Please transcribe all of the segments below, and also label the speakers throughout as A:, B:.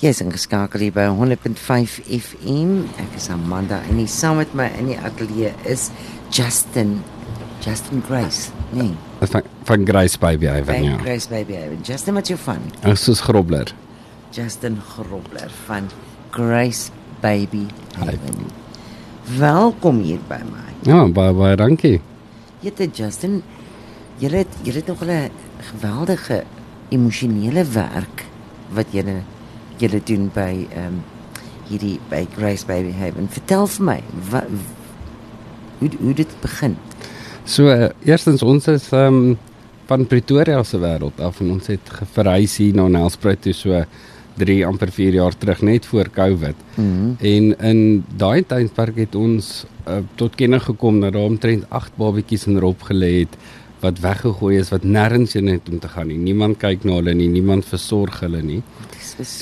A: Jy is ingeskakel hier by 100.5 FM. Ek is Amanda en hier saam met my in die ateljee is Justin Justin Grace. Nee,
B: van van Grace Baby
A: by
B: Ivan ja.
A: Grace Baby. Justin wat jy van?
B: Ek soos grobler.
A: Justin Grobler van Grace Baby Haven. Welkom hier by my.
B: Ja, baie baie dankie.
A: Jette Justin, jy het jy het nog 'n geweldige emosionele werk wat jy jy doen by ehm um, hierdie by Grace Baby Haven. Vertel vir my, wat hoe hoe dit begin?
B: So uh, eerstens ons is ehm um, van Pretoria se wêreld af en ons het verhuis hier na Nelspruit toe so 3 amper 4 jaar terug net voor Covid.
A: Mm
B: En in daai tydperk het ons uh, tot kennis gekom dat daar omtrent 8 babetjies in Rob gelê het wat weggegooi is wat nêrens heen het om te gaan nie. Niemand kyk na hulle nie, niemand versorg hulle nie.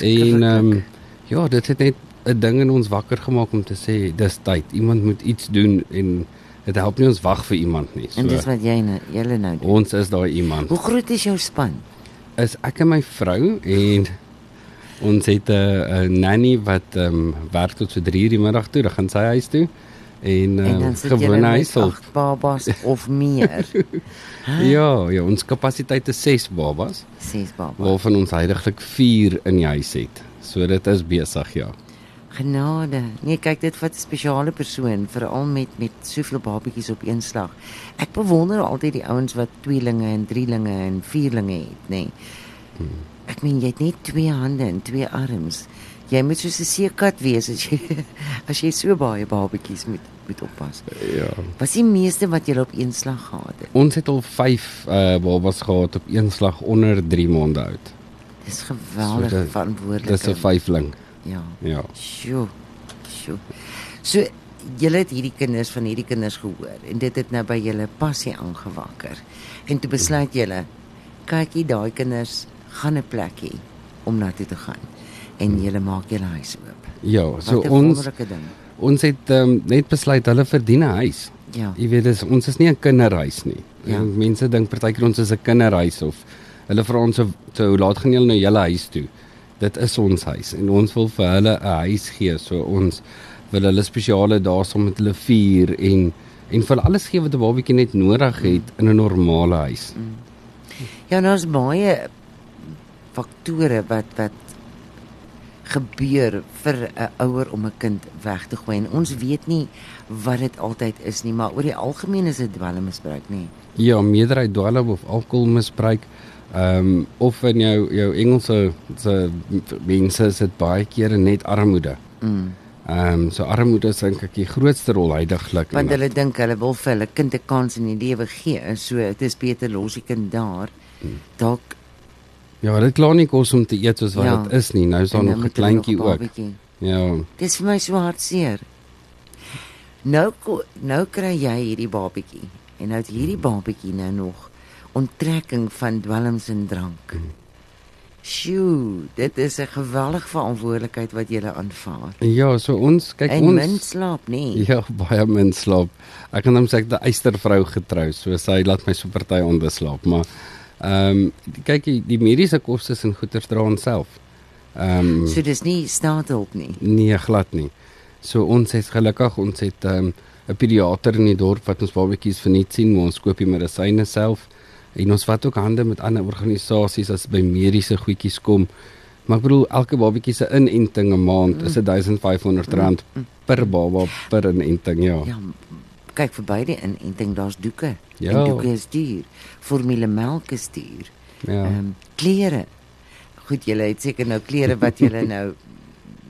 B: En ehm um, ja, dit het net 'n ding in ons wakker gemaak om te sê dis tyd. Iemand moet iets doen en dit help nie ons wag vir iemand nie.
A: en dis
B: So
A: wat jy nou julle nou doen.
B: ons is daai iemand.
A: Hoe groot is jou span?
B: Is ek en my vrou en ons het 'n nanny wat ehm um, werk tot so 3:00 die middag toe, dan gaan sy huis toe. En,
A: En
B: uh,
A: met
B: huishulp.
A: agt babas of meer.
B: Ja, ja, ons kapasiteit is 6 babas,
A: Ses babas.
B: waarvan ons heidaglik 4 in die huis het. So dit is besig, ja.
A: Genade. Nee, kyk dit wat 'n spesiale persoon, veral met met soveel babetjies op een slag. Ek bewonder altyd die ouens wat tweelinge en drielinge en vierlinge het, nê. Nee. Ek meen jy het net twee hande en twee arms. Jy moet soos 'n seekat wees as jy as jy so baie babetjies moet moet oppas.
B: Ja.
A: Was die meeste wat jy op een slag gehad het?
B: Ons het al 5 uh babas gehad op een slag onder 3 maande oud.
A: Dis geweldig
B: So
A: verantwoordelik.
B: Dis 'n vyfling.
A: Ja.
B: Ja.
A: Sjoe. Sjoe. So julle het hierdie kinders van hierdie kinders gehoor en dit het nou by julle passie aangewakker. En toe besluit julle kykie daai kinders gaan 'n plekkie om na toe te gaan. En julle maak julle huis oop.
B: Ja, so ons
A: ding.
B: ons het um, net besluit hulle verdien 'n huis.
A: Ja.
B: Jy weet dis ons is nie 'n kinderhuis nie.
A: Ja.
B: Ja. Mense dink partykeer ons is 'n kinderhuis of hulle vra ons so, so hoe laat gaan julle na julle huis toe? Dit is ons huis en ons wil vir hulle 'n huis gee. So ons wil hulle spesiale dae saam met hulle vier en en vir alles gee wat 'n babatjie net nodig het in 'n normale huis.
A: Ja, nou is baie faktore wat wat gebeur vir 'n ouer om 'n kind weg te gooi. En ons weet nie wat dit altyd is nie, maar oor die algemeen is dit dwelmmisbruik, nê.
B: Ja, meerderheid dwelm of alkoholmisbruik. Ehm um, of in jou jou Engelse se mense is dit baie kere net armoede.
A: Mm.
B: Ehm um, so armoede is dink ek die grootste rol heidaglik.
A: Want hulle dink hulle wil vir hulle kind 'n kans in die lewe gee. So dit is beter los die kind daar. Dalk
B: Ja, dit klaar nie kos om te eet soos wat
A: Ja.
B: dit is nie. Nou is daar
A: en
B: nog 'n kleintjie ook. Ja.
A: Dis vir my so hartseer. Nou nou kry jy hierdie babatjie en nou het hierdie babatjie nou nog onttrekking van dwelms en drank. Sjoe, dit is 'n geweldige verantwoordelikheid wat jy aanvaar.
B: Ja, so ons kyk
A: En
B: ons
A: min slaap, nee.
B: Ja, baie min slaap. Ek kan hom sê ek het 'n eystervrou getrou, so sy laat my so party onderslaap, maar ehm um, kyk die, die mediese kostes en goeder dra ons self. Ehm um,
A: So dis nie staatshulp nie.
B: Nee, glad nie. So ons is gelukkig, ons het 'n um, 'n pediater in die dorp wat ons babatjies verniet sien, maar ons koop die medisyne self. En ons vat ook hande met ander organisasies as by mediese goedjies kom. Maar ek bedoel elke babatjie se inenting 'n maand is R1500 per baba per inenting, ja.
A: Ja, kyk verby die inenting, daar's doeke.
B: Ja.
A: En doeke is duur. Formulemelk is duur.
B: Ja.
A: Ehm um, klere. Goed, jy het seker nou klere wat jy nou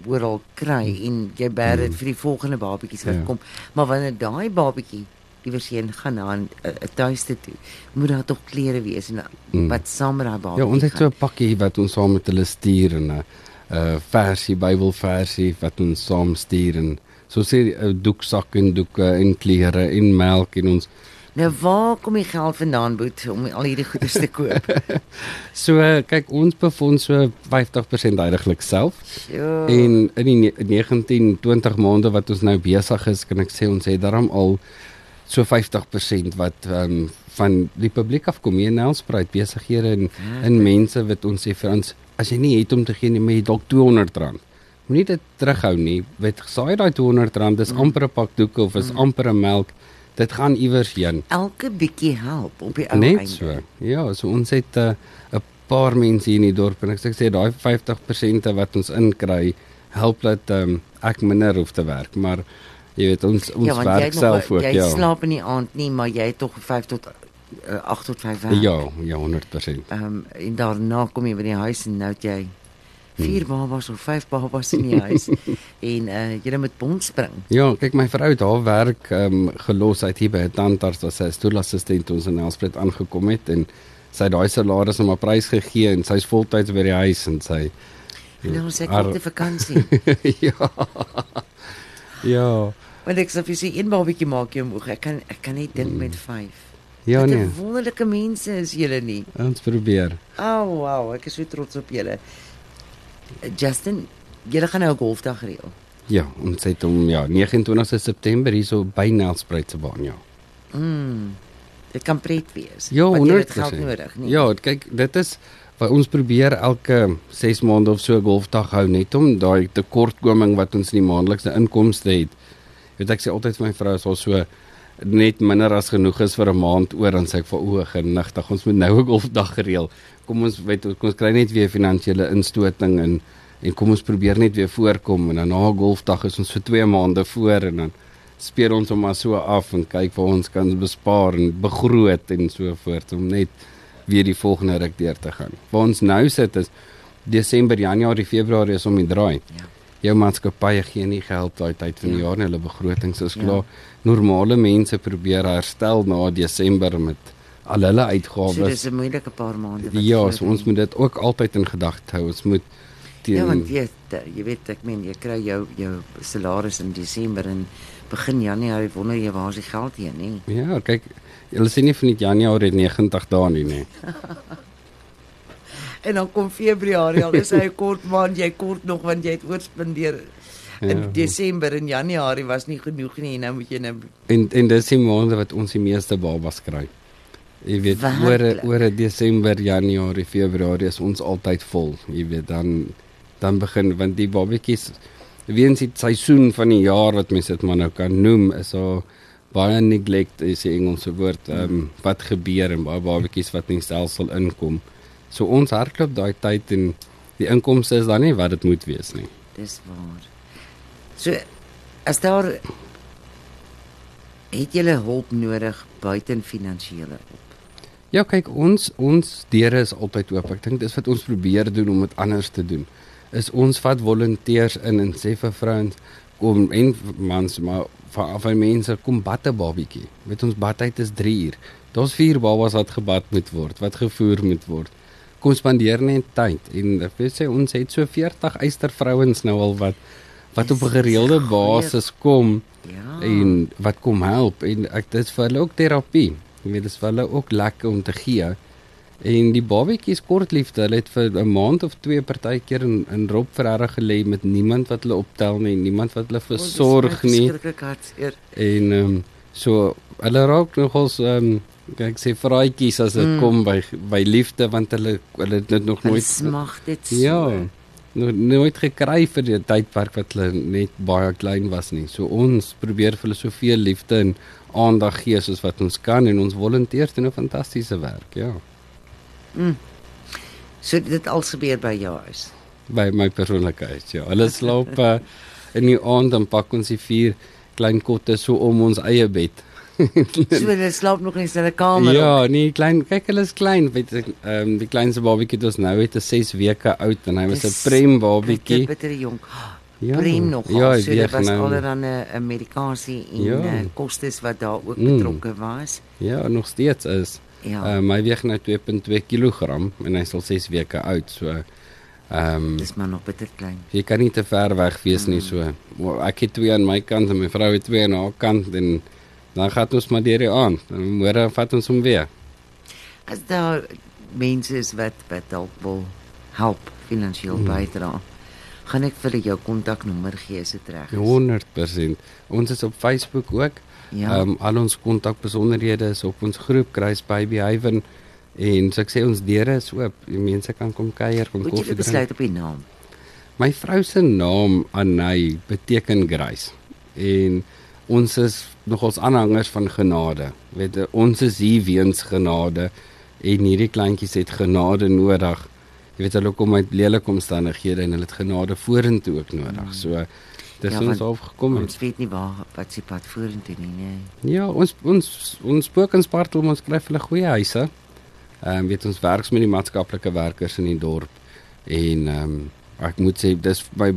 A: oral kry en jy bær dit vir die volgende babatjies wat
B: Ja.
A: kom. Maar wanneer daai babatjie iewers heen gaan na 'n 'n tuiste toe, moet daar tog klere wees en
B: Mm.
A: wat saam met daai babatjie.
B: Ja, ons het so
A: gaan.
B: 'n pakkie wat ons saam met hulle stuur en 'n 'n versie Bybelversie wat ons saam stuur en so sê 'n doeksak en doeke en klere en melk en ons
A: Nou waar kom die geld vandaan boet om al hierdie goedes te koop?
B: So uh, kyk ons befonds so 50% heiliglik self
A: Sjoe.
B: en in die ne- 19 20 maande wat ons nou besig is kan ek sê ons het daarom al so 50% wat ehm um, van die publiek afkom hier in Nelspruit besighede en
A: Ja.
B: en mense wat ons sê vir ons as jy nie het om te gee nie, maar jy dalk R200. Moenie dit terughou nie. Weet saai daai R200, dis
A: Mm.
B: amper 'n pak doeke of is amper 'n melk. Dit gaan iewers heen.
A: Elke bietjie help op die ou
B: Net
A: einde.
B: so. Ja, so ons het 'n uh, paar mense hier in die dorp en ek sê- daai 50% wat ons inkry help dat um, ek minder hoef te werk, maar jy weet ons ons
A: ja, jy
B: werk
A: het nog-
B: self ook,
A: jy
B: ja.
A: slaap in die aand nie, maar jy het tog 5 tot uh, 8 tot 5 werk.
B: Ja, ja 100%.
A: Ehm um, en daarna kom jy by die huis en nou jy vier
B: Hmm.
A: babas of vyf babas in die huis en uh, jy moet bond spring.
B: Ja, kyk my vrou het haar werk ehm um, gelos uit hier by 'n tandarts as sy 'n stoelassistent toe ons in Nelspruit aangekom het en sy het daai salaris om 'n prys gegee en sy's voltyds by die huis en sy
A: En nou sê ek
B: Ar-
A: op vakansie.
B: ja. ja.
A: Want ek sê vir sy een babatjie maak jy moeg. Ek kan ek kan nie dink met 5.
B: Hmm. Ja
A: Wat
B: nee.
A: wonderlike mense is julle nie.
B: Ons probeer.
A: O, oh, wow, ek is so trots op julle. Justin, julle gaan nou 'n golfdag reël.
B: Ja, ons het hom ja 29 September hierso by Nelspruit se baan ja.
A: Mm. Dit kan pret wees.
B: Ja,
A: want jy
B: 100%.
A: het geld nodig, nie?
B: Ja, kyk, dit is wat ons probeer elke 6 maande of so 'n golfdag hou net om daai tekortkoming wat ons in die maandelikse inkomste het. Jy weet ek sê altyd vir my vrou as ons so net minder as genoeg is vir 'n maand oor dan sê ek vir o, genigtig, ons moet nou 'n golfdag gereël. Kom ons weet kom ons kry net weer finansiële instoting en en kom ons probeer net weer voorkom en dan na 'n golfdag is ons vir 2 maande voor en dan speel ons hom maar so af en kyk waar ons kan bespaar en begroot en so voort om net weer die volgende ruk deur te gaan. Waar ons nou sit is Desember, Januarie, Februarie is om die draai.
A: Ja.
B: Jou maatskappye gee nie geld daai tyd van die
A: Ja.
B: jaar nie, hulle begrotings is
A: Ja.
B: klaar. Normale mense probeer herstel na Desember met al hulle
A: So
B: uitgawes.
A: dis 'n moeilike paar maande
B: ja, so ons moet dit ook altyd in gedagte hou. Ons moet teen
A: Ja, want jy jy weet ek meen jy kry jou jou salaris in Desember en begin Januarie wonder jy waar is die geld heen, nê?
B: Ja, kyk, hulle sê nie van die Januarie het 90 dae nie, nee.
A: En dan kom Februarie al is hy 'n kort maand, jy kort nog want jy het oorspandeer. In
B: Ja.
A: Desember en Januarie was nie genoeg nie en nou moet jy nou
B: En en dis die maande wat ons die meeste babas kry. Jy weet oor
A: Werklik?
B: oor Desember, Januarie, Februarie is ons altyd vol. Jy weet dan dan begin want die babatjies weens die seisoen van die jaar wat mense dit maar nou kan noem is daar baie neglect is die Engelse woord ehm um, wat gebeur en baie babatjies wat nie stelsel inkom. So ons hardloop daai tyd en die inkomste is dan nie wat dit moet wees nie.
A: dis waar. So as daar het jy hulp nodig buiten finansiële hulp.
B: Ja, kyk, ons ons deure is altyd oop. Ek dink dis wat ons probeer doen om dit anders te doen. Is ons vat volonteërs in en sê vir vrouens kom en mans maar vir vir mense kom 'n babietjie. Met ons badtyd is 3 uur. Daar's 4 babas wat gebad moet word, wat gevoer moet word. Kom spandeer net tyd en ek wil sê ons het so 40 eystervrouens nou al wat wat op 'n gereelde basis kom
A: Ja.
B: en wat kom help en ek dit is vir hulle ook terapie. Jy weet dit is vir hulle ook lekker om te gee. En die babatjies kortliefde, hulle het vir 'n maand of twee partykeer in in Rob Ferreira gelê met niemand wat hulle optel nie, niemand wat hulle versorg nie. En ehm um, so hulle raak nogals ehm um, ek sê vraatjies as dit
A: Mm.
B: mm. kom by by liefde want hulle hulle het dit nog
A: Hulle
B: nooit
A: smag dit so.
B: Ja. No, nooit gekry vir die tydperk wat hulle net baie klein was nie. So ons probeer vir hulle soveel liefde en aandag gee soos wat ons kan en ons volonteërs doen 'n fantastiese werk, ja.
A: So dit als gebeur by jou huis.
B: By my persoonlike huis, ja. Hulle slaap uh, in die aand dan pak ons die vier klein kotte so om ons eie bed.
A: So hulle slaap nog in dieselfde kamer.
B: ja,
A: ook.
B: nee, klein, kyk hulle is klein, weet ek, ehm um, die kleinste babatjie wat ons nou het is 6 weke oud en hy was 'n prem babatjie.
A: bitter jonk.
B: Ja.
A: Prem nog.
B: Ja,
A: so dit was
B: nou.
A: allerlei 'n medikasie en
B: Ja.
A: ja. kostes wat daar ook
B: Mm.
A: betrokke was.
B: Ja, nog steeds is.
A: Ja.
B: Ehm um, hy weeg nou 2.2 kg en hy's al 6 weke oud. So ehm um,
A: dis maar nog bitter klein.
B: jy kan nie te ver weg wees nie so. Ek het twee aan my kant en my vrou het twee aan haar kant en dan gaan ons maar deur die aand. En môre vat ons hom weer.
A: As daar mense is wat wat dalk wil help finansiëel
B: Mm.
A: bydra, gaan ek vir jou kontaknommer gee as dit reg is.
B: 100%. Ons is op Facebook ook.
A: Ja.
B: Ehm um, al ons kontakbesonderhede is op ons groep Kruis Baby Haven En so ek sê ons deure is oop. Die mense kan kom kuier, kom koffie drink.
A: besluit op die naam?
B: My vrou se naam Anay beteken grace. En ons is nogals aanhangers van genade. Weet ons is hier weens genade en hierdie kleintjies het genade nodig. Jy weet hulle kom uit lelike omstandighede en hulle het genade vorentoe ook nodig. So dis
A: Ja,
B: ons
A: want
B: afgekom het.
A: Ons weet nie waar wat se pad vorentoe nie, nee.
B: Ja, ons ons ons Sparta om ons skryf hulle goeie huise. Ehm um, weet ons werks met die maatskaplike werkers in die dorp en ehm um, ek moet sê dis my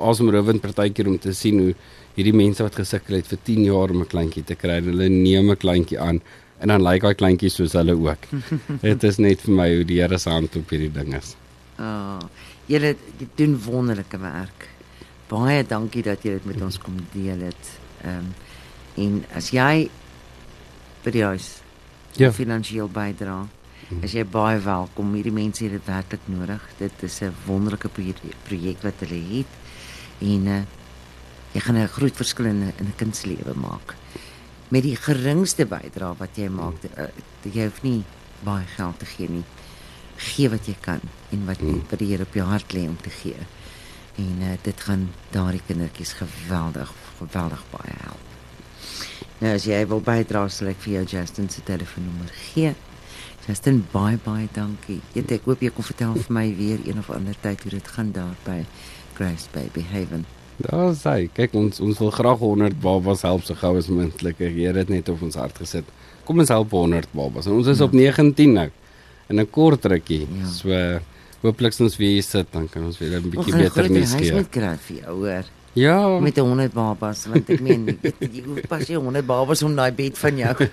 B: asemrowend partykeer om te sien hoe hierdie mense wat gesukkel het vir 10 jaar om 'n kleintjie te kry, en hulle neem 'n kleintjie aan en dan lyk daai kleintjie soos hulle ook. Dit is net vir my hoe die Here se hand op hierdie ding is.
A: Ah, julle doen wonderlike werk. Baie dankie dat jy dit met ons kom deel het. Ehm um, en as jy by die huis
B: Ja.
A: finansiëel bydra, is jy baie welkom. Hierdie mense het dit werklik nodig. Dit is 'n wonderlike proje- projek wat hulle het. En uh, jy gaan 'n groot verskil in 'n in 'n kind se lewe maak. Met die geringste bydra wat jy maak, uh, jy hoef nie baie geld te gee nie. Gee wat jy kan en wat
B: Hmm.
A: wat die Here op jou hart lê om te gee. En uh, dit gaan daardie kindertjies geweldig geweldig baie help. Nou as jy wil bydra, sal ek vir jou Justin se telefoonnommer gee. Justin, baie baie dankie. Jy ek hoop jy kon vertel vir my weer een of ander tyd hoe dit gaan daar by Grace Baby Haven.
B: Daar sê, kyk ons ons wil graag 100 babas help so gou as moontlik. Die Here het net op ons hart gesit. Kom ons help 100 babas. En ons is
A: Ja.
B: op 19 nou. In 'n kort rukkie.
A: Ja.
B: So hooplik ons weer hier sit dan kan ons weer 'n bietjie
A: Ons
B: beter nuus gee.
A: moet kry vir jou, hoor.
B: Ja,
A: Met 'n 100 babas, want ek meen, jy jy pas jy 100 babas om daai bed van jou.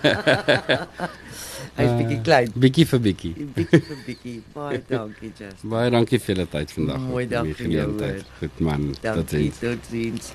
A: Hy's bietjie klein.
B: bietjie vir bietjie.
A: Bietjie vir bietjie. Baie dankie, Justin.
B: Baie dankie vir julle tyd vandag.
A: Mooi dag
B: die
A: vir jou.
B: Goed man.
A: Dankie.
B: Totsiens.
A: Totsiens.